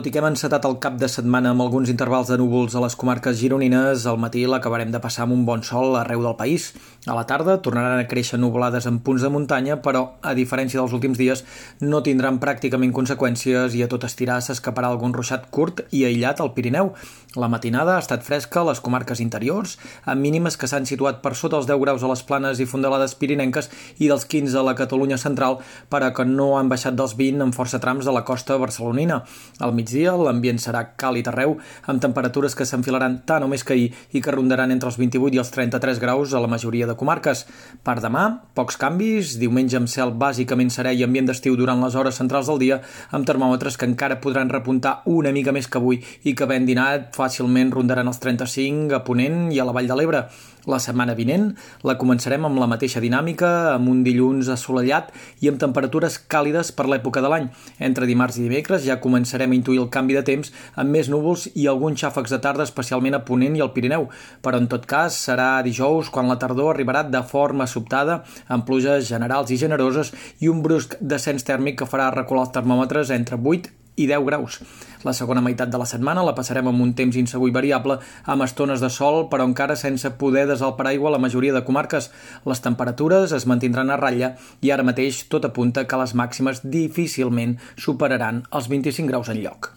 Tot i que hem encetat el cap de setmana amb alguns intervals de núvols a les comarques gironines, al matí l'acabarem de passar amb un bon sol arreu del país. A la tarda tornaran a créixer nuvolades en punts de muntanya, però, a diferència dels últims dies, no tindran pràcticament conseqüències i a tot estirar s'escaparà algun ruixat curt i aïllat al Pirineu. La matinada ha estat fresca a les comarques interiors, amb mínimes que s'han situat per sota els 10 graus a les planes i fondalades pirinenques i dels 15 a la Catalunya central, però que no han baixat dels 20 en força trams de la costa barcelonina. Al mig migdia l'ambient serà càlid arreu, amb temperatures que s'enfilaran tant o més que ahir i que rondaran entre els 28 i els 33 graus a la majoria de comarques. Per demà, pocs canvis, diumenge amb cel bàsicament serè i ambient d'estiu durant les hores centrals del dia, amb termòmetres que encara podran repuntar una mica més que avui i que ben dinat fàcilment rondaran els 35 a Ponent i a la Vall de l'Ebre. La setmana vinent la començarem amb la mateixa dinàmica, amb un dilluns assolellat i amb temperatures càlides per l'època de l'any. Entre dimarts i dimecres ja començarem a intuir el canvi de temps amb més núvols i alguns xàfecs de tarda, especialment a Ponent i al Pirineu. Però en tot cas serà dijous quan la tardor arribarà de forma sobtada, amb pluges generals i generoses i un brusc descens tèrmic que farà recular els termòmetres entre 8 i 10 graus. La segona meitat de la setmana la passarem amb un temps insegur i variable, amb estones de sol, però encara sense poder desar el paraigua a la majoria de comarques. Les temperatures es mantindran a ratlla i ara mateix tot apunta que les màximes difícilment superaran els 25 graus en lloc.